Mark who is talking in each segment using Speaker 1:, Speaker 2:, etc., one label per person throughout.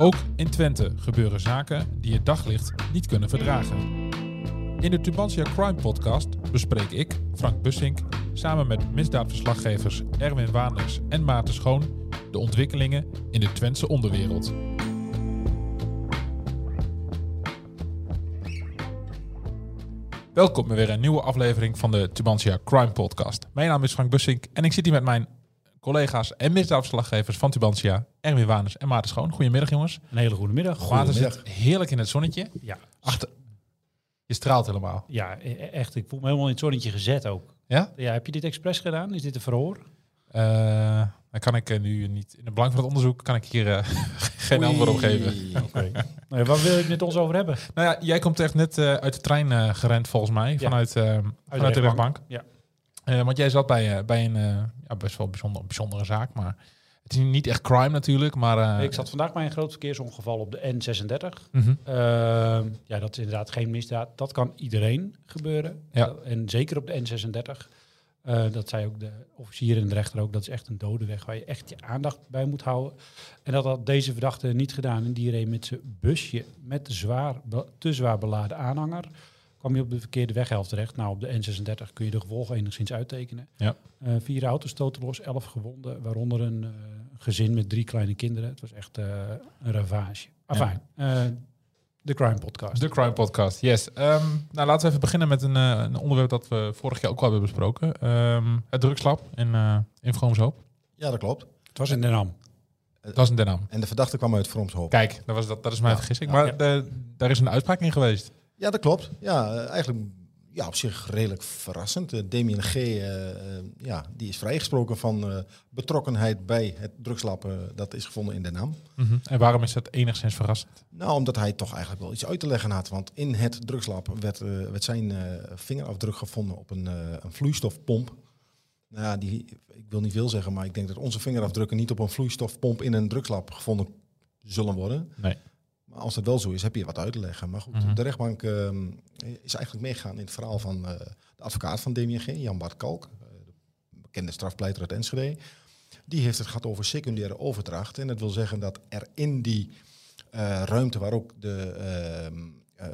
Speaker 1: Ook in Twente gebeuren zaken die het daglicht niet kunnen verdragen. In de Tubantia Crime Podcast bespreek ik, Frank Bussink, samen met misdaadverslaggevers Erwin Waanders en Maarten Schoon de ontwikkelingen in de Twentse onderwereld. Welkom bij weer een nieuwe aflevering van de Tubantia Crime Podcast. Mijn naam is Frank Bussink en ik zit hier met mijn collega's en misdaadverslaggevers van Tubantia, Erwin Waanders en Maarten Schoon. Goedemiddag jongens.
Speaker 2: Een hele goede middag.
Speaker 1: Maarten zit heerlijk in het zonnetje.
Speaker 2: Ja,
Speaker 1: Achter, je straalt helemaal.
Speaker 2: ja, e- echt. Ik voel me helemaal in het zonnetje gezet ook.
Speaker 1: Ja?
Speaker 2: Ja, heb je dit expres gedaan? Is dit een verhoor?
Speaker 1: Eh, dan kan ik eh, nu niet, in het belang van het onderzoek, kan ik hier eh, geen antwoord op geven.
Speaker 2: Oké. ja, waar wil je het met ons over hebben?
Speaker 1: Nou ja, jij komt echt net uit de trein gerend volgens mij,
Speaker 2: Ja.
Speaker 1: vanuit, vanuit de
Speaker 2: rechtbank. Ja.
Speaker 1: Want jij zat bij, bij een ja, best wel bijzonder, bijzondere zaak, maar het is niet echt crime natuurlijk, maar... eh,
Speaker 2: ik zat vandaag bij een groot verkeersongeval op de N36.
Speaker 1: mhm.
Speaker 2: Ehm, ja, dat is inderdaad geen misdaad. Dat kan iedereen gebeuren.
Speaker 1: Ja.
Speaker 2: En zeker op de N36. Eh, dat zei ook de officier en de rechter ook. Dat is echt een dode weg waar je echt je aandacht bij moet houden. En dat had deze verdachte niet gedaan. En die reed met zijn busje met de zwaar, te zwaar beladen aanhanger. Kwam je op de verkeerde weghelft terecht. Nou, op de N36 kun je de gevolgen enigszins uittekenen.
Speaker 1: Ja.
Speaker 2: Eh, vier auto's stoten los, elf gewonden. Waaronder een eh, gezin met drie kleine kinderen. Het was echt eh, een ravage. Afijn, eh, de Crime Podcast.
Speaker 1: De Crime Podcast, yes. Ehm, nou, laten we even beginnen met een, eh, een onderwerp dat we vorig jaar ook al hebben besproken. Ehm, het drugslab in, eh in Vroomshoop.
Speaker 3: Ja, dat klopt.
Speaker 2: Het was in Den Ham.
Speaker 1: Dat was in Den Ham.
Speaker 3: En de verdachte kwam uit Vromshoop.
Speaker 1: Kijk, dat, was, dat, dat is mijn
Speaker 3: Ja.
Speaker 1: vergissing.
Speaker 3: Ja.
Speaker 1: Maar
Speaker 2: Ja.
Speaker 1: de- daar is een uitspraak in geweest.
Speaker 3: Ja, dat klopt. Ja, eh, eigenlijk ja, op zich redelijk verrassend. Eh, Damien G. eh, ja, die is vrijgesproken van betrokkenheid bij het drugslab eh, dat is gevonden in Den Ham.
Speaker 1: Mhm. En waarom is dat enigszins verrassend?
Speaker 3: Nou, omdat hij toch eigenlijk wel iets uit te leggen had. Want in het drugslab werd, werd zijn vingerafdruk gevonden op een, een vloeistofpomp. Nou ja, die, ik wil niet veel zeggen, maar ik denk dat onze vingerafdrukken niet op een vloeistofpomp in een drugslab gevonden zullen worden.
Speaker 1: Nee.
Speaker 3: Maar als dat wel zo is, heb je wat uit te leggen. Maar goed,
Speaker 1: Mhm.
Speaker 3: de rechtbank ehm, is eigenlijk meegegaan in het verhaal van eh, de advocaat van Damien G., Jan Bart Kalk, eh, de bekende strafpleiter uit Enschede. Die heeft het gehad over secundaire overdracht. En dat wil zeggen dat er in die eh, ruimte waar ook de, ehm, eh,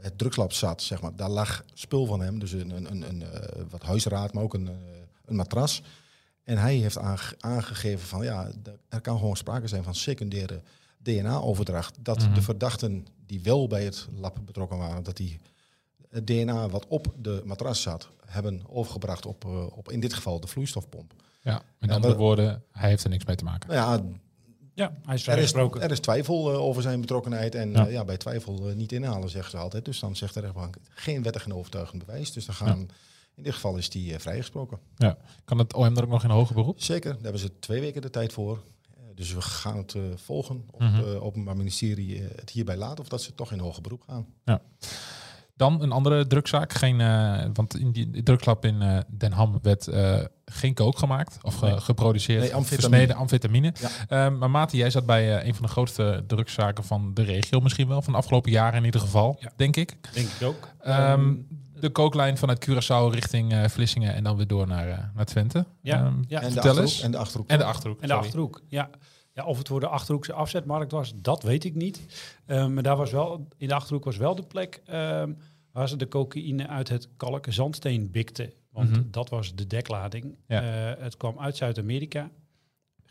Speaker 3: het drugslab zat, zeg maar, daar lag spul van hem. Dus een, een, een, een, wat huisraad, maar ook een, een matras. En hij heeft aange- aangegeven van ja, er kan gewoon sprake zijn van secundaire DNA-overdracht. Dat
Speaker 1: Mhm.
Speaker 3: de verdachten die wel bij het lab betrokken waren, dat die het DNA wat op de matras zat, hebben overgebracht op, eh, op in dit geval de vloeistofpomp.
Speaker 1: Ja, met
Speaker 3: Ja,
Speaker 1: andere
Speaker 3: maar-
Speaker 1: woorden, hij heeft er niks mee te maken.
Speaker 3: Nou ja,
Speaker 2: Ja, hij is
Speaker 3: er is,
Speaker 2: vrijgesproken.
Speaker 3: er is twijfel eh, over zijn betrokkenheid. En
Speaker 1: Ja.
Speaker 3: ja. ja, bij twijfel eh, niet inhalen, zeggen ze altijd. Dus dan zegt de rechtbank geen wettig en overtuigend bewijs. Dus dan gaan, in dit geval is die eh, vrijgesproken.
Speaker 1: Kan het OM er ook nog in hoger beroep?
Speaker 3: Zeker, daar hebben ze twee weken de tijd voor. Eh, Dus we gaan het eh, volgen of het eh, Openbaar Ministerie het hierbij laat of dat ze toch in hoger beroep gaan.
Speaker 1: Dan een andere drugzaak. Geen, eh, want in die drugslab in Den Ham werd eh, geen kook gemaakt of ge-
Speaker 3: Nee.
Speaker 1: geproduceerd.
Speaker 3: Nee, amfetamine.
Speaker 1: versneden amfetamine.
Speaker 3: Ja.
Speaker 1: Maar Mati, jij zat bij een van de grootste drugszaken van de regio misschien wel. Van de afgelopen jaren in ieder geval,
Speaker 2: Ja.
Speaker 1: denk ik.
Speaker 2: Denk ik ook.
Speaker 1: Ehm, de kooklijn vanuit Curaçao richting eh, Vlissingen en dan weer door naar, eh, naar Twente.
Speaker 2: Ja,
Speaker 1: Ehm,
Speaker 2: ja.
Speaker 3: en, de achterhoek,
Speaker 1: eens.
Speaker 3: en de Achterhoek.
Speaker 1: En de Achterhoek.
Speaker 2: En de
Speaker 1: sorry.
Speaker 2: Achterhoek, ja. ja. Of het voor de Achterhoekse afzetmarkt was, dat weet ik niet. Eh, maar daar was wel, in de Achterhoek was wel de plek ehm, waar ze de cocaïne uit het kalken zandsteen bikten. Want
Speaker 1: Mhm.
Speaker 2: dat was de deklading.
Speaker 1: Ja.
Speaker 2: Eh, het kwam uit Zuid-Amerika.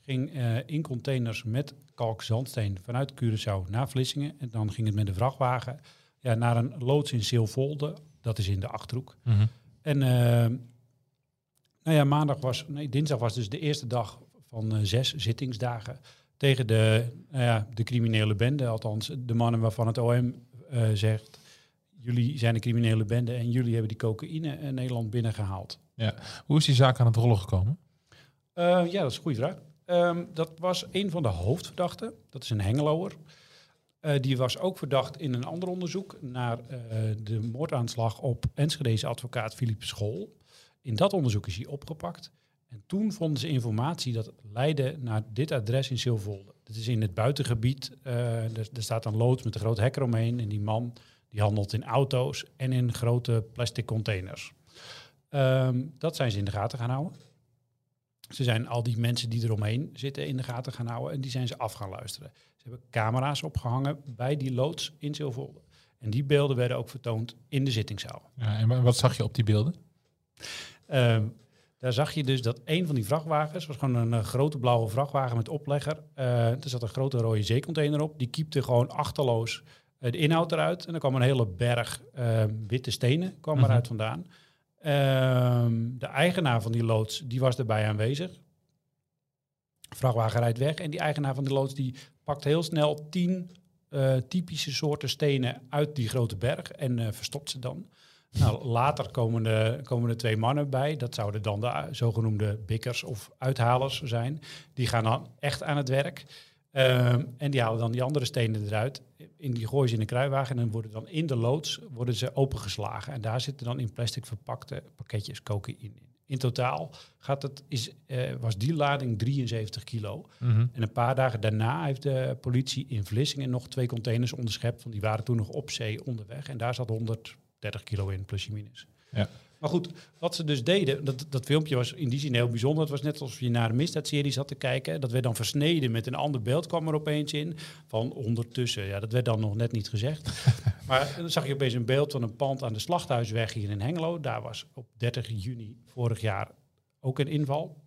Speaker 2: Ging eh, in containers met kalkzandsteen vanuit Curaçao naar Vlissingen. En dan ging het met de vrachtwagen ja, naar een loods in Zeelvolde. Dat is in de Achterhoek.
Speaker 1: Mhm.
Speaker 2: En eh, nou ja, maandag was, nee, dinsdag was dus de eerste dag van eh, zes zittingsdagen tegen de, nou ja, de criminele bende. Althans, de mannen waarvan het OM eh, zegt, jullie zijn een criminele bende en jullie hebben die cocaïne in Nederland binnengehaald.
Speaker 1: Hoe is die zaak aan het rollen gekomen?
Speaker 2: Ja, dat is een goede vraag. Ehm, dat was een van de hoofdverdachten. Dat is een Hengeloer. Eh, die was ook verdacht in een ander onderzoek naar eh, de moordaanslag op Enschedeze advocaat Philippe School. In dat onderzoek is hij opgepakt. En toen vonden ze informatie dat leidde naar dit adres in Silvolde. Dat is in het buitengebied. er, er staat een loods met een groot hek eromheen. En die man die handelt in auto's en in grote plastic containers. Ehm, dat zijn ze in de gaten gaan houden. Ze zijn al die mensen die eromheen zitten in de gaten gaan houden. En die zijn ze af gaan luisteren. Ze hebben camera's opgehangen bij die loods in Silvolde. En die beelden werden ook vertoond in de zittingszaal.
Speaker 1: Ja, en wa- wat zag je op die beelden?
Speaker 2: Ehm, daar zag je dus dat een van die vrachtwagens, was gewoon een eh, grote blauwe vrachtwagen met oplegger. Eh, er zat een grote rode zeecontainer op. Die kiepte gewoon achterloos eh, de inhoud eruit. En er kwam een hele berg eh, witte stenen kwam
Speaker 1: Mhm.
Speaker 2: eruit vandaan. Ehm, de eigenaar van die loods, die was erbij aanwezig. De vrachtwagen rijdt weg en die eigenaar van die loods, die pakt heel snel tien eh, typische soorten stenen uit die grote berg en eh, verstopt ze dan. Nou, later komen er, komen twee mannen bij. Dat zouden dan de uh, zogenoemde bikkers of uithalers zijn. Die gaan dan echt aan het werk. Ehm, en die halen dan die andere stenen eruit. In die gooien ze in een kruiwagen en worden dan in de loods worden ze opengeslagen. En daar zitten dan in plastic verpakte pakketjes cocaïne in. In totaal gaat het, is, eh, was die lading 73 kilo.
Speaker 1: Mhm.
Speaker 2: En een paar dagen daarna heeft de politie in Vlissingen nog twee containers onderschept. Want die waren toen nog op zee onderweg. En daar zat 130 kilo in, plus je minus.
Speaker 1: Ja.
Speaker 2: Maar goed, wat ze dus deden, dat, dat filmpje was in die zin heel bijzonder. Het was net alsof je naar een misdaadserie zat te kijken. Dat werd dan versneden met een ander beeld, kwam er opeens in. Van ondertussen, ja, dat werd dan nog net niet gezegd. maar dan zag je opeens een beeld van een pand aan de Slachthuisweg hier in Hengelo. Daar was op 30 juni vorig jaar ook een inval.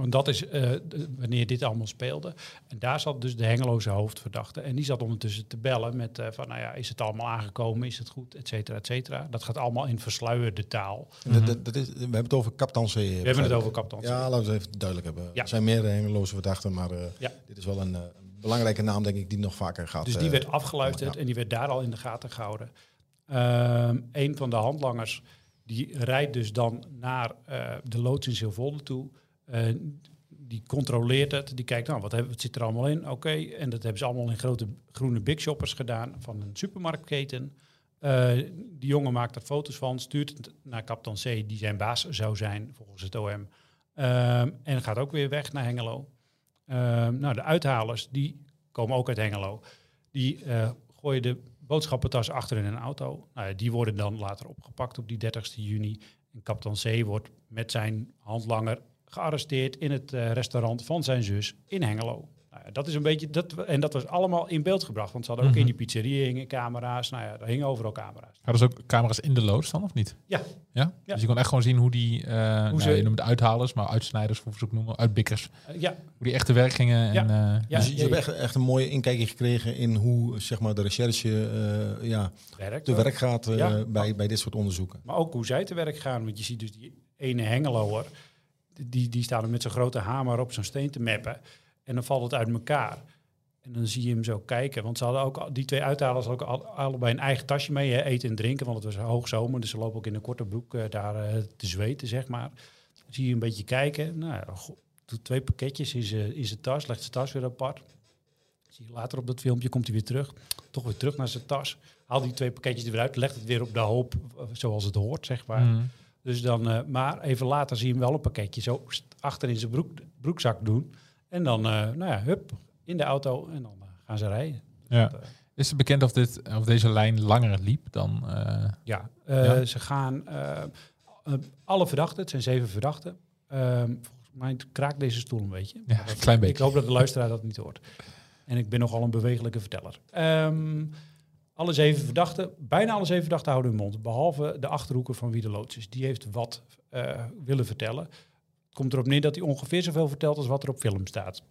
Speaker 2: Want dat is eh, de- wanneer dit allemaal speelde. En daar zat dus de Hengeloze hoofdverdachte. En die zat ondertussen te bellen met eh, van, nou ja, is het allemaal aangekomen? Is het goed? Et cetera, et cetera. Dat gaat allemaal in versluierde taal.
Speaker 3: Dat, dat, dat is, we hebben het over Kaptan C.
Speaker 2: We hebben het over kapitein.
Speaker 3: Ja, laten we het even duidelijk hebben.
Speaker 2: Ja.
Speaker 3: Er zijn meerdere Hengeloze verdachten, maar eh,
Speaker 2: Ja.
Speaker 3: dit is wel een eh, belangrijke naam, denk ik, die nog vaker gaat.
Speaker 2: Dus die
Speaker 3: eh,
Speaker 2: werd afgeluisterd
Speaker 3: ja.
Speaker 2: en die werd daar al in de gaten gehouden. Ehm een van de handlangers die rijdt dus dan naar eh, de loods in Silvolde toe. Eh, die controleert het. Die kijkt, nou, wat, zit er allemaal in? Oké, en dat hebben ze allemaal in grote groene big shoppers gedaan van een supermarktketen. Eh, die jongen maakt er foto's van, stuurt het naar kapitein C, die zijn baas zou zijn volgens het OM. Ehm, en gaat ook weer weg naar Hengelo. Nou, de uithalers, die komen ook uit Hengelo. Die eh, gooien de boodschappentas achter in een auto. Nou, die worden dan later opgepakt op die 30 juni. En kapitein C wordt met zijn handlanger gearresteerd in het eh, restaurant van zijn zus in Hengelo. Nou, ja, dat is een beetje, dat, en dat was allemaal in beeld gebracht. Want ze hadden ook
Speaker 1: Mhm.
Speaker 2: in die pizzeria hingen camera's. Nou ja, er hingen overal camera's.
Speaker 1: Hadden ze ook camera's in de loods dan, of niet?
Speaker 2: Ja.
Speaker 1: Ja?
Speaker 2: Ja.
Speaker 1: Dus je kon echt gewoon zien hoe die, eh nou,
Speaker 2: ze-
Speaker 1: je noemt het uithalers, maar uitsnijders, hoe ze ook noemen, uitbikkers,
Speaker 2: Eh, ja,
Speaker 1: hoe die echt te werk gingen.
Speaker 2: Ja.
Speaker 1: En, eh,
Speaker 2: Ja,
Speaker 3: dus je, je hebt echt, echt een mooie inkijkje gekregen in hoe zeg maar, de recherche eh, ja,
Speaker 2: werkt.
Speaker 3: te werk gaat eh,
Speaker 2: Ja.
Speaker 3: bij, bij dit soort onderzoeken.
Speaker 2: Maar ook hoe zij te werk gaan. Want je ziet dus die ene Hengeloer, die, die staat er met zo'n grote hamer op zo'n steen te mappen. En dan valt het uit elkaar. En dan zie je hem zo kijken. Want ze hadden ook, die twee uithalers hadden ook al- allebei een eigen tasje mee. Hè, eten en drinken, want het was hoogzomer. Dus ze lopen ook in een korte broek eh, daar eh, te zweten, zeg maar. Zie je een beetje kijken. Nou, doet twee pakketjes in zijn tas, legt zijn tas weer apart. Zie je later op dat filmpje, komt hij weer terug. Toch weer terug naar zijn tas. Haalt die twee pakketjes er weer uit, legt het weer op de hoop eh, zoals het hoort, zeg maar.
Speaker 1: mhm.
Speaker 2: Dus dan, eh, maar even later zie je hem wel een pakketje zo achter in zijn broek, broekzak doen. En dan, eh, nou ja, hup, in de auto en dan eh, gaan ze rijden.
Speaker 1: Ja.
Speaker 2: Dat, eh,
Speaker 1: Is het bekend of, dit, of deze lijn langer liep dan...
Speaker 2: ja,
Speaker 1: Ja.
Speaker 2: ze gaan, alle verdachten, het zijn zeven verdachten. Ehm, volgens mij kraakt deze stoel een beetje.
Speaker 1: Ja,
Speaker 2: dat-
Speaker 1: een klein beetje.
Speaker 2: Ik hoop dat de luisteraar dat niet hoort. En ik ben nogal een bewegelijke verteller. Ehm, alle zeven verdachten, bijna alle zeven verdachten houden hun mond. Behalve de achterhoeker van wie de loods is. Die heeft wat eh, willen vertellen. Het komt erop neer dat hij ongeveer zoveel vertelt als wat er op film staat.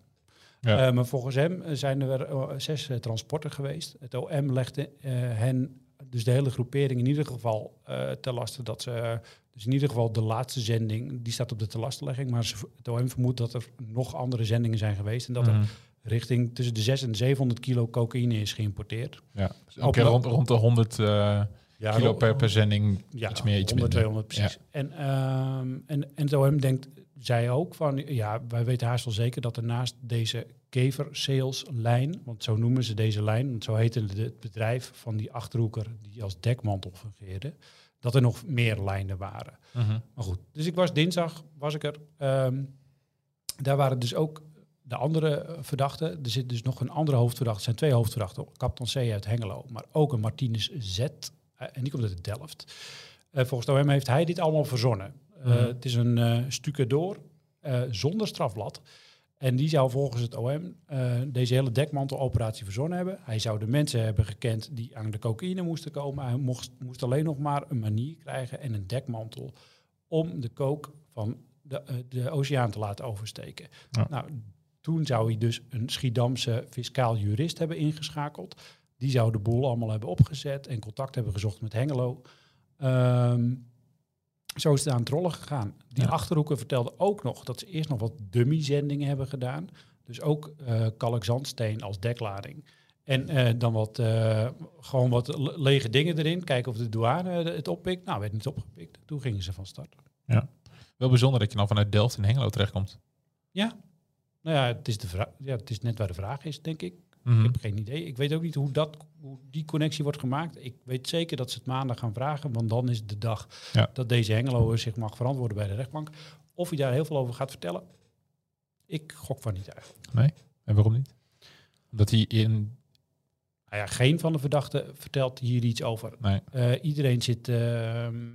Speaker 1: Ja.
Speaker 2: Eh, maar volgens hem eh, zijn er zes transporten geweest. Het OM legde hen, dus de hele groepering, in ieder geval te lasten dat ze... dus in ieder geval de laatste zending, die staat op de telastenlegging. Maar het OM vermoedt dat er nog andere zendingen zijn geweest. En dat er
Speaker 1: mhm.
Speaker 2: Richting tussen de 600 en 700 kilo cocaïne is geïmporteerd.
Speaker 1: Ja, dus
Speaker 2: lo-
Speaker 1: rond, rond de 100 eh,
Speaker 2: Ja,
Speaker 1: kilo per, per zending,
Speaker 2: ja,
Speaker 1: iets meer, iets
Speaker 2: 100,
Speaker 1: minder.
Speaker 2: 200 precies. En, ehm, en, en het OM denkt, zij ook van, ja, wij weten haast wel zeker dat er naast deze kever-sales-lijn, want zo noemen ze deze lijn, want zo heette het het bedrijf van die Achterhoeker die als dekmantel fungeerde, dat er nog meer lijnen waren.
Speaker 1: Mhm.
Speaker 2: Maar goed, dus ik was dinsdag, was ik er. Ehm, daar waren dus ook de andere verdachten. Er zit dus nog een andere hoofdverdachte. Er zijn twee hoofdverdachten. Kapitein C uit Hengelo, maar ook een Martinez Z. eh, en die komt uit Delft. Eh, volgens de OM heeft hij dit allemaal verzonnen. Eh,
Speaker 1: Mhm.
Speaker 2: Het is een stucadoor eh, zonder strafblad. En die zou volgens het OM deze hele dekmanteloperatie verzonnen hebben. Hij zou de mensen hebben gekend die aan de cocaïne moesten komen. Hij mocht, moest alleen nog maar een manier krijgen en een dekmantel om de kook van de, de oceaan te laten oversteken.
Speaker 1: Ja.
Speaker 2: Nou, toen zou hij dus een Schiedamse fiscaal jurist hebben ingeschakeld. Die zou de boel allemaal hebben opgezet en contact hebben gezocht met Hengelo. Ehm, zo is het aan het rollen gegaan. Die
Speaker 1: Ja.
Speaker 2: Achterhoeken vertelde ook nog dat ze eerst nog wat dummy-zendingen hebben gedaan. Dus ook kalkzandsteen als deklading. En eh, dan wat, eh, gewoon wat le- lege dingen erin. Kijken of de douane het oppikt. Nou, werd niet opgepikt. Toen gingen ze van start.
Speaker 1: Wel bijzonder dat je dan vanuit Delft in Hengelo terechtkomt.
Speaker 2: Nou ja, het is, de vraag, ja, het is net waar de vraag is, denk ik.
Speaker 1: Mhm.
Speaker 2: Ik heb geen idee. Ik weet ook niet hoe, dat, hoe die connectie wordt gemaakt. Ik weet zeker dat ze het maandag gaan vragen, want dan is de dag
Speaker 1: Ja.
Speaker 2: dat deze Hengelo zich mag verantwoorden bij de rechtbank. Of hij daar heel veel over gaat vertellen, ik gok van niet eigenlijk.
Speaker 1: En waarom niet? Omdat hij in...
Speaker 2: Nou ja, geen van de verdachten vertelt hier iets over.
Speaker 1: Nee.
Speaker 2: Eh, iedereen zit ehm,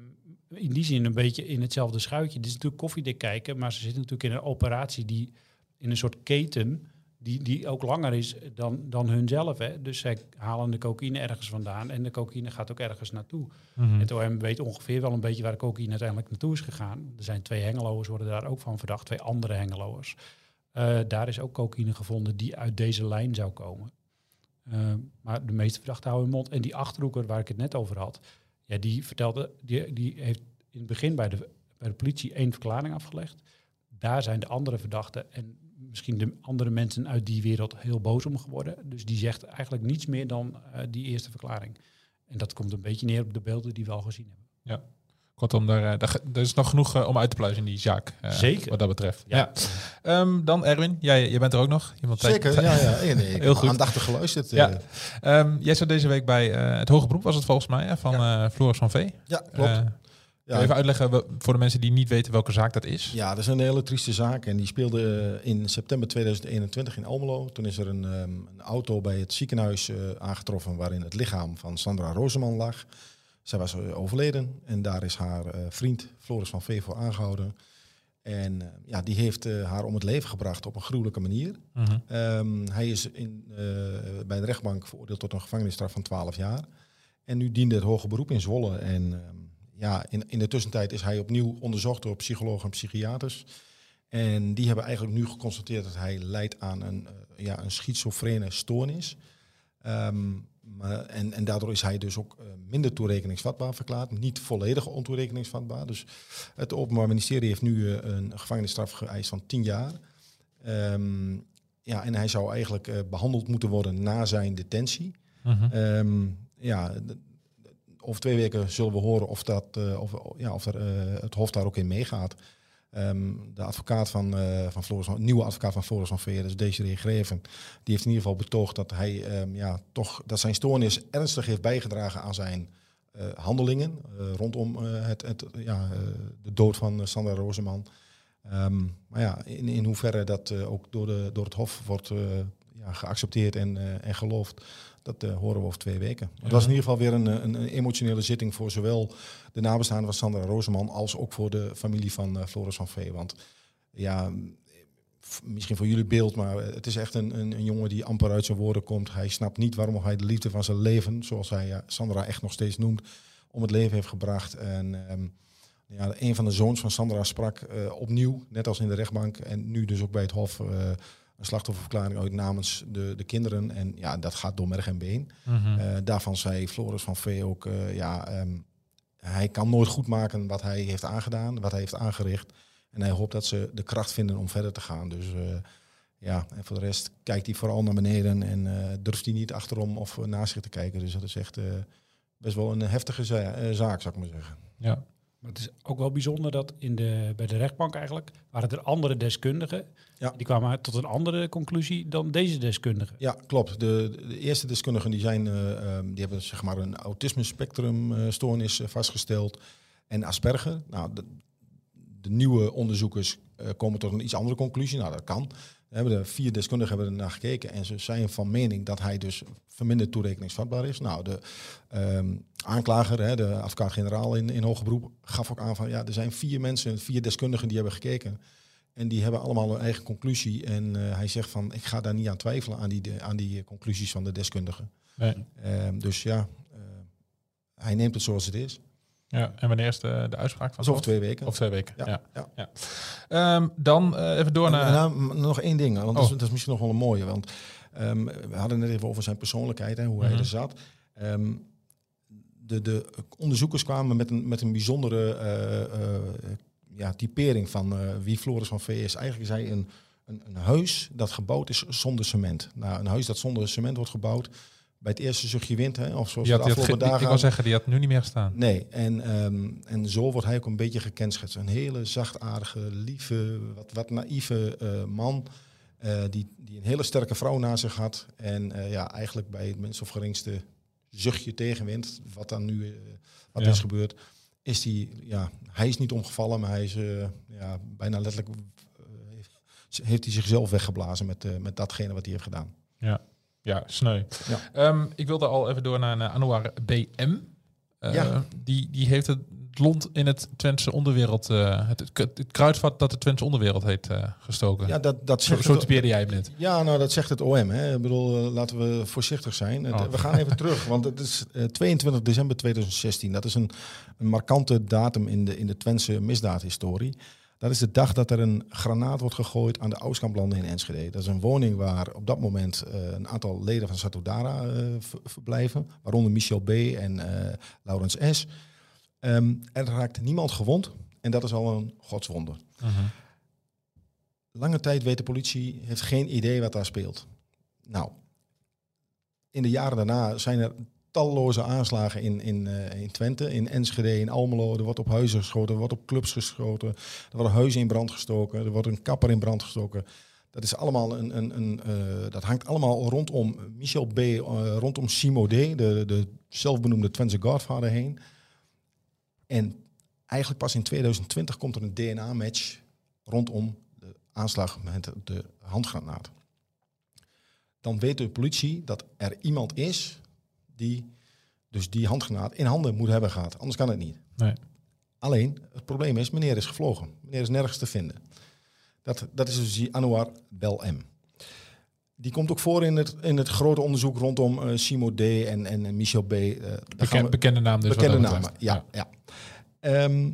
Speaker 2: in die zin een beetje in hetzelfde schuitje. Dit is natuurlijk koffiedik kijken, maar ze zitten natuurlijk in een operatie die in een soort keten die, die ook langer is dan, dan hunzelf. Hè. Dus zij halen de cocaïne ergens vandaan en de cocaïne gaat ook ergens naartoe.
Speaker 1: Mhm.
Speaker 2: Het OM weet ongeveer wel een beetje waar de cocaïne uiteindelijk naartoe is gegaan. Er zijn twee hengeloers, worden daar ook van verdacht, twee andere hengeloers. Eh, daar is ook cocaïne gevonden die uit deze lijn zou komen. Eh, maar de meeste verdachten houden hun mond. En die achterhoeker waar ik het net over had, ja, die vertelde, die, die heeft in het begin bij de, bij de politie één verklaring afgelegd. Daar zijn de andere verdachten en misschien de andere mensen uit die wereld heel boos om geworden. Dus die zegt eigenlijk niets meer dan eh, die eerste verklaring. En dat komt een beetje neer op de beelden die we al gezien hebben.
Speaker 1: Kortom, daar, eh, daar, er is nog genoeg eh, om uit te pluizen in die zaak. eh,
Speaker 2: Zeker.
Speaker 1: Wat dat betreft. Ja. Ehm, dan Erwin, jij, jij bent er ook nog. Iemand
Speaker 3: Zeker, ja, ja. Nee,
Speaker 1: Heel goed.
Speaker 3: aandachtig geluisterd.
Speaker 1: Ja.
Speaker 3: eh.
Speaker 1: Ehm, jij zat deze week bij eh, het Hoge Beroep, was het volgens mij, hè, van eh Floris van Vee.
Speaker 3: ja klopt. Ja,
Speaker 1: Even uitleggen voor de mensen die niet weten welke zaak dat is.
Speaker 3: Ja, dat is een hele trieste zaak. En die speelde eh, in september 2021 in Almelo. Toen is er een, ehm, een auto bij het ziekenhuis eh, aangetroffen waarin het lichaam van Sandra Roseman lag. Zij was eh, overleden en daar is haar vriend Floris van Vee voor aangehouden. En ja, die heeft haar om het leven gebracht op een gruwelijke manier.
Speaker 1: Mhm.
Speaker 3: Ehm, hij is in, bij de rechtbank veroordeeld tot een gevangenisstraf van 12 jaar. En nu diende het hoge beroep in Zwolle. En ehm, ja, in, in de tussentijd is hij opnieuw onderzocht door psychologen en psychiaters. En die hebben eigenlijk nu geconstateerd dat hij lijdt aan een, eh, ja, een schizofrene stoornis. Ehm, maar, en, en daardoor is hij dus ook eh, minder toerekeningsvatbaar verklaard. Niet volledig ontoerekeningsvatbaar. Dus het Openbaar Ministerie heeft nu eh, een gevangenisstraf geëist van 10 jaar. Ehm, ja, en hij zou eigenlijk eh, behandeld moeten worden na zijn detentie.
Speaker 1: Mhm.
Speaker 3: Ehm, ja, over twee weken zullen we horen of, dat, eh, of, ja, of er, eh, het Hof daar ook in meegaat. Ehm, de advocaat van, eh van Floris nieuwe advocaat van Floris van Veer, dus Desiree Greven, die heeft in ieder geval betoogd dat hij ehm, ja, toch dat zijn stoornis ernstig heeft bijgedragen aan zijn handelingen rondom het, het, ja, de dood van Sandra Roseman. Ehm, maar ja, in, in hoeverre dat ook door, de, door het Hof wordt ja, geaccepteerd en, en geloofd, dat eh, horen we over twee weken. Het was in ieder geval weer een, eh, een, een emotionele zitting voor zowel de nabestaanden van Sandra Roseman als ook voor de familie van eh, Floris van Vee. Want ja, misschien voor jullie beeld, maar het is echt een, een, een jongen die amper uit zijn woorden komt. Hij snapt niet waarom hij de liefde van zijn leven, zoals hij Sandra echt nog steeds noemt, om het leven heeft gebracht. En ehm, ja, een van de zoons van Sandra sprak opnieuw, net als in de rechtbank en nu dus ook bij het Hof, een slachtofferverklaring uit namens de, de kinderen. En ja, dat gaat door merg en been.
Speaker 1: Mhm.
Speaker 3: Eh, daarvan zei Floris van Vee ook, eh, ja, ehm, hij kan nooit goed maken wat hij heeft aangedaan, wat hij heeft aangericht. En hij hoopt dat ze de kracht vinden om verder te gaan. Dus eh, ja, en voor de rest kijkt hij vooral naar beneden en durft hij niet achterom of naast zich te kijken. Dus dat is echt best wel een heftige za- zaak, zou ik maar zeggen.
Speaker 1: Ja.
Speaker 2: Maar het is ook wel bijzonder dat in de, bij de rechtbank eigenlijk waren er andere deskundigen.
Speaker 3: Ja.
Speaker 2: Die kwamen tot een andere conclusie dan deze deskundigen.
Speaker 3: Ja, klopt. De, de eerste deskundigen die zijn, eh, ehm, die hebben zeg maar een autisme spectrum eh, stoornis eh, vastgesteld en Asperger. Nou, de, de nieuwe onderzoekers komen tot een iets andere conclusie. Nou, dat kan. Hebben de vier deskundigen hebben er naar gekeken en ze zijn van mening dat hij dus verminderd toerekeningsvatbaar is. Nou, de ehm, aanklager, hè, de advocaat-generaal in, in hoger beroep, gaf ook aan van ja, er zijn vier mensen, vier deskundigen die hebben gekeken. En die hebben allemaal hun eigen conclusie. En eh, hij zegt van, ik ga daar niet aan twijfelen aan die, de- aan die eh, conclusies van de deskundigen.
Speaker 1: Nee.
Speaker 3: Ehm, dus ja, eh, hij neemt het zoals het is.
Speaker 1: Ja. En wanneer is de, de uitspraak van
Speaker 3: over twee weken.
Speaker 1: Of twee weken. Ja.
Speaker 3: Ja,
Speaker 1: ja.
Speaker 3: ja.
Speaker 1: Ehm, dan eh, even door
Speaker 3: En,
Speaker 1: naar.
Speaker 3: nou, nog één ding, want dat, is,
Speaker 1: Oh.
Speaker 3: dat is misschien nog wel een mooie. Want ehm, we hadden het net even over zijn persoonlijkheid en hoe hij
Speaker 1: Mhm.
Speaker 3: er zat. Ehm, de, de onderzoekers kwamen met een, met een bijzondere eh, eh, ja, typering van wie Floris van V is. Eigenlijk is hij een, een, een huis dat gebouwd is zonder cement. Nou, een huis dat zonder cement wordt gebouwd. Bij het eerste zuchtje wind, hè, of zoals
Speaker 1: Die
Speaker 3: de
Speaker 1: die
Speaker 3: afgelopen
Speaker 1: die- ik
Speaker 3: dagen
Speaker 1: wil zeggen, die had nu niet meer gestaan.
Speaker 3: Nee, en, ehm, en zo wordt hij ook een beetje gekenschetst. Een hele zachtaardige, lieve, wat, wat naïeve eh, man. eh, die, die een hele sterke vrouw naast zich had. En eh, ja, eigenlijk bij het minst of geringste zuchtje tegenwind, wat dan nu wat
Speaker 1: Ja.
Speaker 3: is gebeurd, is hij, ja, hij is niet omgevallen, maar hij is ja, bijna letterlijk, heeft hij zichzelf weggeblazen met, met datgene wat hij heeft gedaan.
Speaker 1: Ja, sneu.
Speaker 3: Ja.
Speaker 1: Ehm, ik wilde al even door naar, naar Anouar BM. Eh,
Speaker 3: Ja.
Speaker 1: die, die heeft het lont in het Twentse onderwereld, eh, het, het, kruidvat dat de Twentse onderwereld heet, eh, gestoken.
Speaker 3: Ja, dat, dat
Speaker 1: zo,
Speaker 3: zegt
Speaker 1: zo
Speaker 3: het-
Speaker 1: typeerde jij hem net.
Speaker 3: Ja, nou dat zegt het OM. Hè. Ik bedoel, eh, laten we voorzichtig zijn.
Speaker 1: Oh.
Speaker 3: We gaan even terug, want het is eh, 22 december 2016. Dat is een, een markante datum in de, in de Twentse misdaadhistorie. Dat is de dag dat er een granaat wordt gegooid aan de Oostkamplanden in Enschede. Dat is een woning waar op dat moment eh, een aantal leden van Satudara eh, ver- verblijven. Waaronder Michel B. en eh Laurens S. Ehm, er raakt niemand gewond en dat is al een godswonder.
Speaker 1: Mhm.
Speaker 3: Lange tijd weet de politie, heeft geen idee wat daar speelt. Nou, in de jaren daarna zijn er talloze aanslagen in, in, eh, in Twente, in Enschede, in Almelo. Er wordt op huizen geschoten, er wordt op clubs geschoten. Er worden huizen in brand gestoken, er wordt een kapper in brand gestoken. Dat, is allemaal een, een, een, eh, dat hangt allemaal rondom Michel B., eh, rondom Simo D., de, de zelfbenoemde Twentse Godfather heen. En eigenlijk pas in 2020 komt er een DNA-match rondom de aanslag met de handgranaat. Dan weet de politie dat er iemand is die dus die handgranaat in handen moet hebben gehad. Anders kan het niet.
Speaker 1: Nee.
Speaker 3: Alleen, het probleem is, meneer is gevlogen. Meneer is nergens te vinden. Dat, dat is dus die Anouar Bel M. Die komt ook voor in het, in het grote onderzoek rondom eh, Simo D. en, en Michel B. Eh,
Speaker 1: Beken,
Speaker 3: we-
Speaker 1: bekende naam dus.
Speaker 3: Bekende namen,
Speaker 1: betreft.
Speaker 3: ja. ja. Ehm,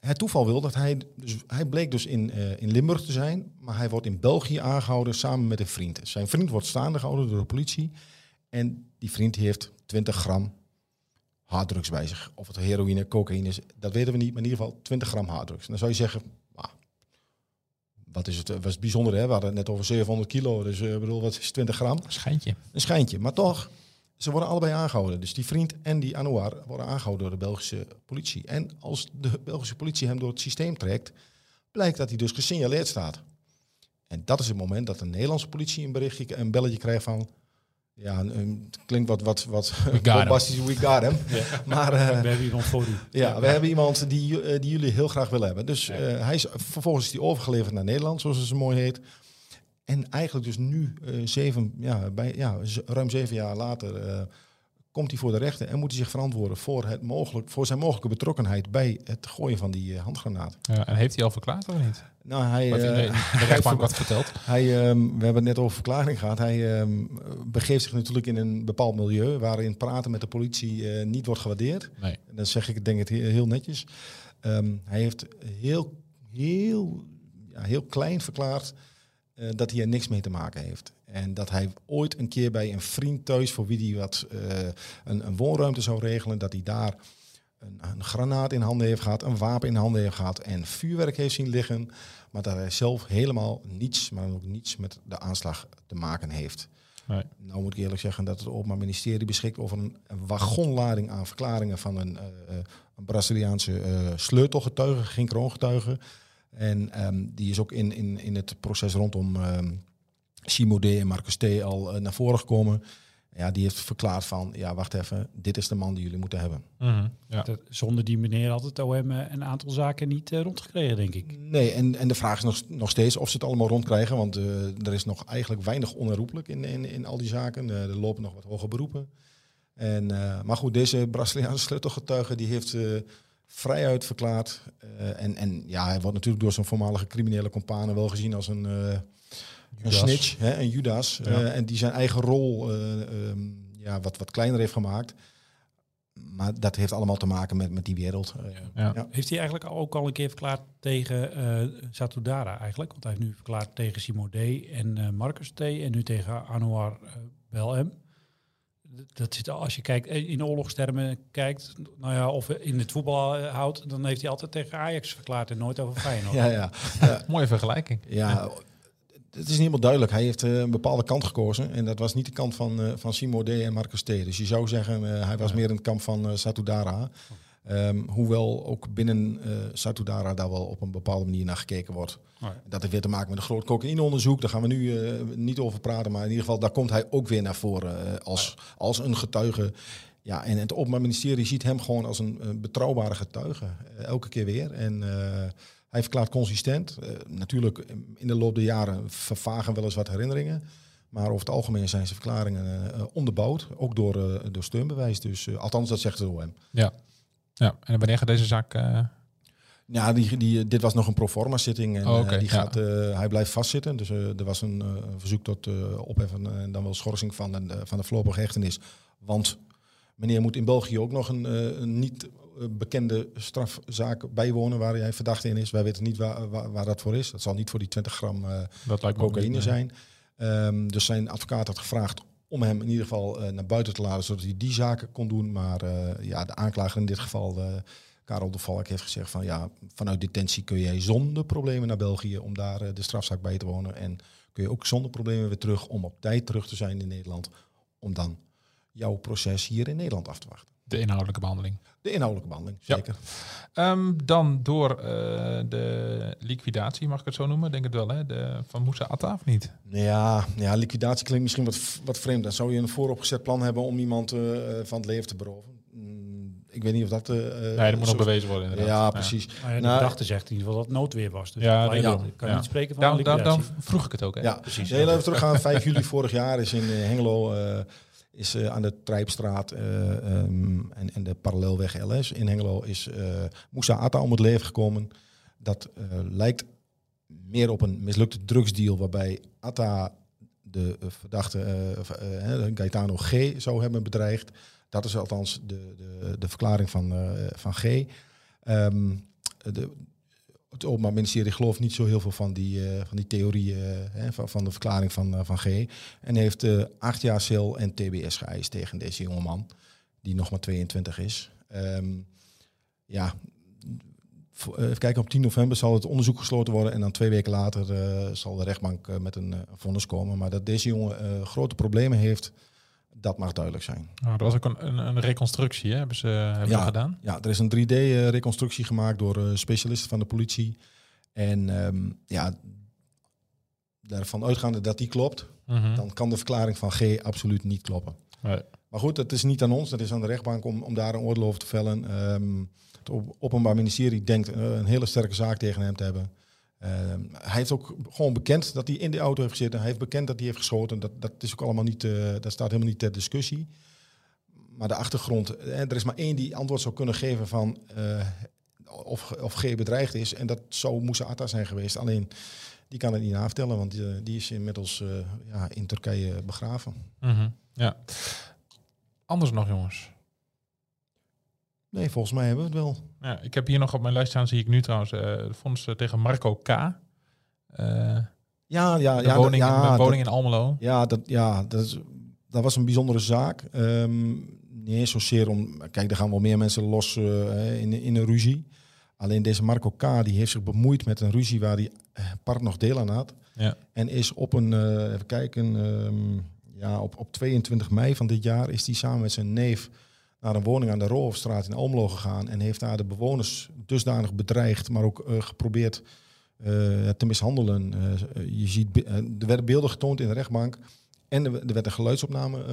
Speaker 3: het toeval wil dat hij, dus hij bleek dus in, eh, in Limburg te zijn, maar hij wordt in België aangehouden samen met een vriend. Zijn vriend wordt staande gehouden door de politie en die vriend heeft 20 gram harddrugs bij zich. Of het heroïne, cocaïne is, dat weten we niet, maar in ieder geval 20 gram harddrugs. En dan zou je zeggen, wat is het, is het bijzonder hè? We hadden het net over 700 kilo, dus eh, ik bedoel, wat is 20 gram?
Speaker 1: Schijntje.
Speaker 3: Een schijntje. Maar toch, ze worden allebei aangehouden. Dus die vriend en die Anouar worden aangehouden door de Belgische politie. En als de Belgische politie hem door het systeem trekt, blijkt dat hij dus gesignaleerd staat. En dat is het moment dat de Nederlandse politie een berichtje, een belletje krijgt van... Ja, een- het klinkt wat, wat, wat bombastisch, we got him. Maar eh,
Speaker 2: We hebben iemand voor u.
Speaker 3: ja, we hebben iemand die, eh, die jullie heel graag willen hebben. Dus
Speaker 1: Ja.
Speaker 3: eh, hij is, vervolgens is hij overgeleverd naar Nederland, zoals het zo mooi heet. En eigenlijk dus nu, eh, zeven, ja, bij, ja, ruim zeven jaar later, eh, komt hij voor de rechter en moet hij zich verantwoorden voor, het mogelijk, voor zijn mogelijke betrokkenheid bij het gooien van die eh, handgranaat.
Speaker 1: Ja, en heeft hij al verklaard of niet?
Speaker 3: Nou, hij,
Speaker 1: Wat in de,
Speaker 3: eh,
Speaker 1: wat verteld?
Speaker 3: hij, ehm, we hebben het net over verklaring gehad. Hij ehm, begeeft zich natuurlijk in een bepaald milieu waarin praten met de politie eh, niet wordt gewaardeerd.
Speaker 1: Nee.
Speaker 3: En dan zeg ik denk ik heel, heel netjes. Ehm, hij heeft heel, heel, ja, heel klein verklaard eh, dat hij er niks mee te maken heeft. En dat hij ooit een keer bij een vriend thuis, voor wie hij wat eh, een, een woonruimte zou regelen, dat hij daar een, een granaat in handen heeft gehad, een wapen in handen heeft gehad en vuurwerk heeft zien liggen. Maar dat hij zelf helemaal niets, maar ook niets met de aanslag te maken heeft.
Speaker 1: Nee.
Speaker 3: Nou moet ik eerlijk zeggen dat het Openbaar Ministerie beschikt over een, een wagonlading aan verklaringen van een, eh, een Braziliaanse sleutelgetuige, geen kroongetuige. En ehm, die is ook in, in, in het proces rondom ehm Simo D. en Marcus T. al eh, naar voren gekomen. Ja, die heeft verklaard van, ja, wacht even, dit is de man die jullie moeten hebben.
Speaker 1: Mhm, ja.
Speaker 2: Dat- zonder die meneer had het OM eh, een aantal zaken niet eh, rondgekregen, denk ik.
Speaker 3: Nee, en, en de vraag is nog, nog steeds of ze het allemaal rondkrijgen. Want eh, er is nog eigenlijk weinig onherroepelijk in, in, in al die zaken. Eh, er lopen nog wat hoge beroepen. En, eh, maar goed, deze Braziliaanse sleutelgetuige die heeft eh, vrijuit verklaard. Eh, en, en ja, hij wordt natuurlijk door zijn voormalige criminele companen wel gezien als een, eh, een snitch, hè, een Judas.
Speaker 1: Ja.
Speaker 3: Eh, en die zijn eigen rol eh, ehm, ja, wat, wat kleiner heeft gemaakt. Maar dat heeft allemaal te maken met, met die wereld.
Speaker 1: Ja.
Speaker 3: Ja.
Speaker 2: Heeft hij eigenlijk ook al een keer verklaard tegen eh Satudara eigenlijk? Want hij heeft nu verklaard tegen Simo D. en eh, Marcus T. en nu tegen Anouar Belhem. Dat zit als je kijkt, eh, in oorlogstermen kijkt, nou ja, of in het voetbal eh, houdt, dan heeft hij altijd tegen Ajax verklaard en nooit over Feyenoord.
Speaker 3: Ja, ja. Ja,
Speaker 1: Mooie vergelijking.
Speaker 3: Ja, het is niet helemaal duidelijk. Hij heeft eh, een bepaalde kant gekozen. En dat was niet de kant van, van Simo D. en Marcus T. Dus je zou zeggen, hij was meer in het kamp van eh, Satudara. Ehm, hoewel ook binnen eh, Satudara daar wel op een bepaalde manier naar gekeken wordt.
Speaker 2: Oh ja.
Speaker 3: Dat heeft weer te maken met een groot cocaïneonderzoek. Daar gaan we nu eh, niet over praten. Maar in ieder geval, daar komt hij ook weer naar voren eh, als, als een getuige. Ja, en het Openbaar Ministerie ziet hem gewoon als een, betrouwbare getuige. elke keer weer. En hij verklaart consistent. Natuurlijk, in de loop der jaren vervagen wel eens wat herinneringen. Maar over het algemeen zijn zijn verklaringen onderbouwd. Ook door, door steunbewijs. Dus, althans, dat zegt het OM.
Speaker 1: Ja. Ja. En wanneer gaat deze zaak... eh,
Speaker 3: Ja, die, die, dit was nog een proforma zitting. En
Speaker 1: Oh,
Speaker 3: eh, die
Speaker 1: ja.
Speaker 3: gaat, eh, hij blijft vastzitten. Dus er was een verzoek tot opheffen en dan wel schorsing van de, van de voorlopige hechtenis. Want meneer moet in België ook nog een, een niet bekende strafzaak bijwonen waar hij verdacht in is. Wij weten niet waar, waar, waar dat voor is. Dat zal niet voor die 20 gram
Speaker 1: dat lijkt me ook
Speaker 3: cocaïne zijn. Ehm, dus zijn advocaat had gevraagd om hem in ieder geval eh, naar buiten te laten, zodat hij die zaken kon doen. Maar eh, ja, de aanklager in dit geval, eh, Karel de Valk, heeft gezegd van ja, vanuit detentie kun jij zonder problemen naar België om daar de strafzaak bij te wonen. En kun je ook zonder problemen weer terug om op tijd terug te zijn in Nederland. Om dan jouw proces hier in Nederland af te wachten.
Speaker 1: De inhoudelijke behandeling.
Speaker 3: De inhoudelijke behandeling,
Speaker 1: Ja.
Speaker 3: zeker.
Speaker 1: Ehm, dan door eh, de liquidatie, mag ik het zo noemen? Denk het wel, hè? De, van Moussa Atta, of niet?
Speaker 3: Ja, ja, liquidatie klinkt misschien wat, wat vreemd. Dan zou je een vooropgezet plan hebben om iemand eh, van het leven te beroven. Mm, ik weet niet of dat... eh,
Speaker 1: Nee, dat moet nog bewezen worden, inderdaad.
Speaker 3: Ja, precies.
Speaker 2: Maar ja, de
Speaker 3: Nou,
Speaker 2: zegt in ieder geval dat het noodweer was. Dus
Speaker 1: Ja,
Speaker 2: dat
Speaker 1: daarom.
Speaker 2: kan
Speaker 1: Ja.
Speaker 2: niet spreken van
Speaker 1: daarom,
Speaker 2: liquidatie.
Speaker 3: Nou,
Speaker 1: daarom vroeg ik het ook, hè?
Speaker 3: Ja,
Speaker 2: precies.
Speaker 3: Heel even teruggaan. 5 juli vorig jaar is in Hengelo eh, is eh, aan de Trijpstraat eh, ehm, en, en de parallelweg LS in Hengelo is eh Moussa Atta om het leven gekomen. Dat lijkt meer op een mislukte drugsdeal waarbij Atta de verdachte Gaetano G zou hebben bedreigd. Dat is althans de, de, de verklaring van, van G. Ehm, de, het Openbaar Ministerie gelooft niet zo heel veel van die, eh, van die theorie eh, van, van de verklaring van, eh, van G. En heeft acht jaar cel en TBS geëist tegen deze jongeman, die nog maar 22 is. Ehm, ja, even kijken, op 10 november zal het onderzoek gesloten worden en dan twee weken later zal de rechtbank met een vonnis komen. Maar dat deze jongen grote problemen heeft, dat mag duidelijk zijn.
Speaker 1: Oh, dat was ook een, een, een reconstructie, hè? Hebben ze, hebben
Speaker 3: Ja.
Speaker 1: gedaan?
Speaker 3: Ja, er is een 3D-reconstructie gemaakt door eh, specialisten van de politie. En ehm, ja, daarvan uitgaande dat die klopt,
Speaker 1: Mhm.
Speaker 3: dan kan de verklaring van G absoluut niet kloppen.
Speaker 1: Nee.
Speaker 3: Maar goed, het is niet aan ons, dat is aan de rechtbank om, om daar een oordeel over te vellen. Ehm, het Op- Openbaar Ministerie denkt eh, een hele sterke zaak tegen hem te hebben. Ehm, hij heeft ook gewoon bekend dat hij in de auto heeft gezeten. Hij heeft bekend dat hij heeft geschoten. Dat, dat is ook allemaal niet, eh, dat staat helemaal niet ter discussie. Maar de achtergrond, eh, er is maar één die antwoord zou kunnen geven van eh, of, of G bedreigd is. En dat zou Moussa Atta zijn geweest. Alleen die kan het niet navertellen, want die, die is inmiddels ja, in Turkije begraven.
Speaker 1: Mhm. Ja. Anders nog, jongens.
Speaker 3: Nee, volgens mij hebben we het wel.
Speaker 1: Ja, ik heb hier nog op mijn lijst staan, zie ik nu trouwens, eh de vonnis eh, tegen Marco K. Eh,
Speaker 3: Ja, ja,
Speaker 1: de
Speaker 3: ja,
Speaker 1: woning,
Speaker 3: ja,
Speaker 1: de
Speaker 3: dat-
Speaker 1: in Almelo.
Speaker 3: Ja, dat, ja dat, is, dat was een bijzondere zaak. Ehm, niet eens zozeer om... Kijk, er gaan wel meer mensen los in, in een ruzie. Alleen deze Marco K. die heeft zich bemoeid met een ruzie waar die part nog deel aan had.
Speaker 1: Ja.
Speaker 3: En is op een, even kijken, ehm, ja, op, op 22 mei van dit jaar is hij samen met zijn neef naar een woning aan de Roofstraat in Almelo gegaan. En heeft daar de bewoners dusdanig bedreigd, maar ook eh, geprobeerd eh, te mishandelen. Eh, je ziet, er werden beelden getoond in de rechtbank. En er, er werd een geluidsopname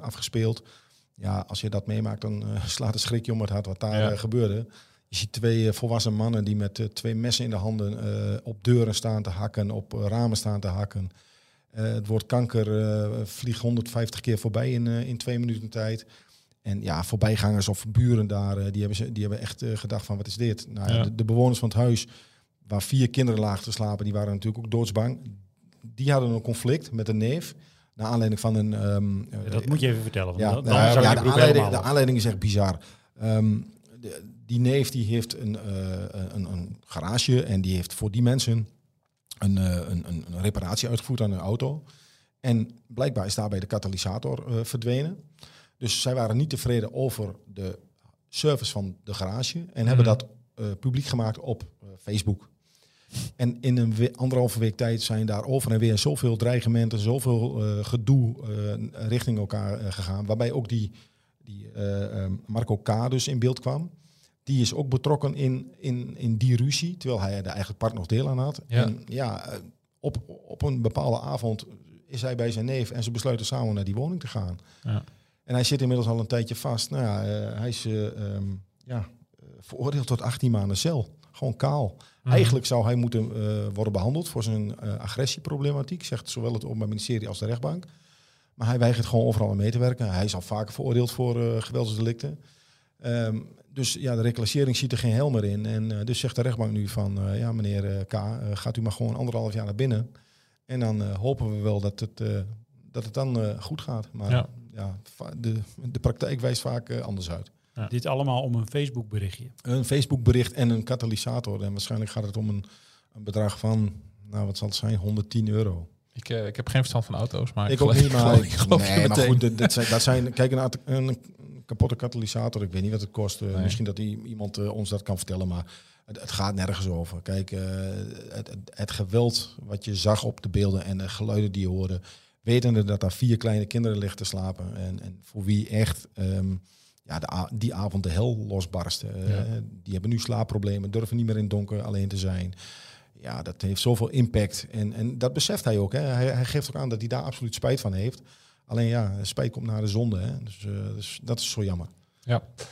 Speaker 3: afgespeeld. Ja, als je dat meemaakt, dan slaat een schrikje om het hart wat daar
Speaker 1: Ja.
Speaker 3: gebeurde. Je ziet twee volwassen mannen die met twee messen in de handen op deuren staan te hakken, op ramen staan te hakken. Het woord kanker vliegt 150 keer voorbij in, in twee minuten tijd. En ja, voorbijgangers of buren daar, eh, die, hebben ze, die hebben echt eh, gedacht van wat is dit? Nou, ja, de, de bewoners van het huis, waar vier kinderen lagen te slapen, die waren natuurlijk ook doodsbang. Die hadden een conflict met een neef. Naar aanleiding van een... ehm,
Speaker 2: Ja, dat moet je even vertellen.
Speaker 3: Ja,
Speaker 2: dan,
Speaker 3: nou
Speaker 2: dan
Speaker 3: ja,
Speaker 2: zou
Speaker 3: ja, de, aanleiding, de aanleiding is echt bizar. Ehm, de- die neef die heeft een, eh, een, een garage en die heeft voor die mensen een, eh, een, een, een reparatie uitgevoerd aan hun auto. En blijkbaar is daarbij de katalysator eh, verdwenen. Dus zij waren niet tevreden over de service van de garage en hebben
Speaker 1: Mhm.
Speaker 3: dat eh, publiek gemaakt op eh, Facebook. En in een we- anderhalve week tijd zijn daar over en weer zoveel dreigementen, zoveel eh, gedoe richting elkaar gegaan. Waarbij ook die, die Marco K. dus in beeld kwam. Die is ook betrokken in, in, in die ruzie, terwijl hij er eigenlijk part nog deel aan had.
Speaker 1: Ja.
Speaker 3: En ja, op, op een bepaalde avond is hij bij zijn neef en ze besluiten samen naar die woning te gaan.
Speaker 1: Ja.
Speaker 3: En hij zit inmiddels al een tijdje vast. Nou ja, eh, hij is eh, ehm, ja, eh, veroordeeld tot 18 maanden cel. Gewoon kaal.
Speaker 1: Mhm.
Speaker 3: Eigenlijk zou hij moeten worden behandeld voor zijn agressieproblematiek, zegt zowel het Openbaar Ministerie als de rechtbank. Maar hij weigert gewoon overal aan mee te werken. Hij is al vaker veroordeeld voor geweldsdelicten. Ehm, dus ja, de reclassering ziet er geen hel meer in. En dus zegt de rechtbank nu van, ja meneer K, gaat u maar gewoon anderhalf jaar naar binnen. En dan hopen we wel dat het, dat het dan goed gaat. Maar
Speaker 1: Ja.
Speaker 3: Ja. de, de praktijk wijst vaak eh, anders uit.
Speaker 2: Dit allemaal om een Facebook berichtje.
Speaker 3: Een Facebook bericht en een katalysator. En waarschijnlijk gaat het om een, een bedrag van, nou wat zal het zijn, 110 euro.
Speaker 1: Ik, eh, ik heb geen verstand van auto's, maar ik,
Speaker 3: Ik ook
Speaker 1: geloof,
Speaker 3: niet, maar,
Speaker 1: geloof, ik geloof je
Speaker 3: nee, maar goed, dat, dat zijn, dat zijn, kijk, een, een kapotte katalysator, ik weet niet wat het kost. eh,
Speaker 1: Nee.
Speaker 3: Misschien dat iemand ons dat kan vertellen, maar het, het gaat nergens over. Kijk, eh, het, het, het geweld wat je zag op de beelden en de geluiden die je hoorde, wetende dat daar vier kleine kinderen liggen te slapen en, en voor wie echt ehm, ja, de, die avond de hel losbarstte. Eh. Die hebben nu slaapproblemen, durven niet meer in het donker alleen te zijn. Ja, dat heeft zoveel impact. En, en dat beseft hij ook. Hè. Hij, hij geeft ook aan dat hij daar absoluut spijt van heeft. Alleen ja, spijt komt naar de zonde. Hè. Dus, eh, dus dat is zo jammer.
Speaker 1: Ja. Zullen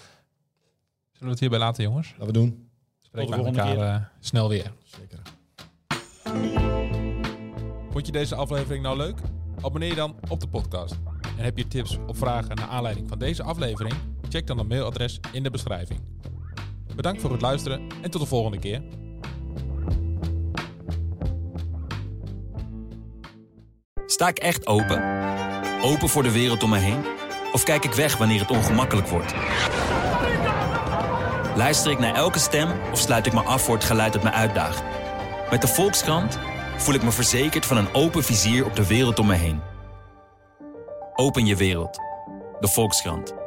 Speaker 1: we het hierbij laten, jongens?
Speaker 3: Laten we doen.
Speaker 1: Spreken
Speaker 2: de
Speaker 1: we
Speaker 2: volgende
Speaker 1: elkaar eh, snel weer.
Speaker 3: Zeker.
Speaker 1: Vond je deze aflevering nou leuk? Abonneer je dan op de podcast. En heb je tips of vragen naar aanleiding van deze aflevering? Check dan het mailadres in de beschrijving. Bedankt voor het luisteren en tot de volgende keer.
Speaker 4: Sta ik echt open? Open voor de wereld om me heen? Of kijk ik weg wanneer het ongemakkelijk wordt? Luister ik naar elke stem of sluit ik me af voor het geluid dat me uitdaagt? Met de Volkskrant voel ik me verzekerd van een open vizier op de wereld om me heen. Open je wereld. De Volkskrant.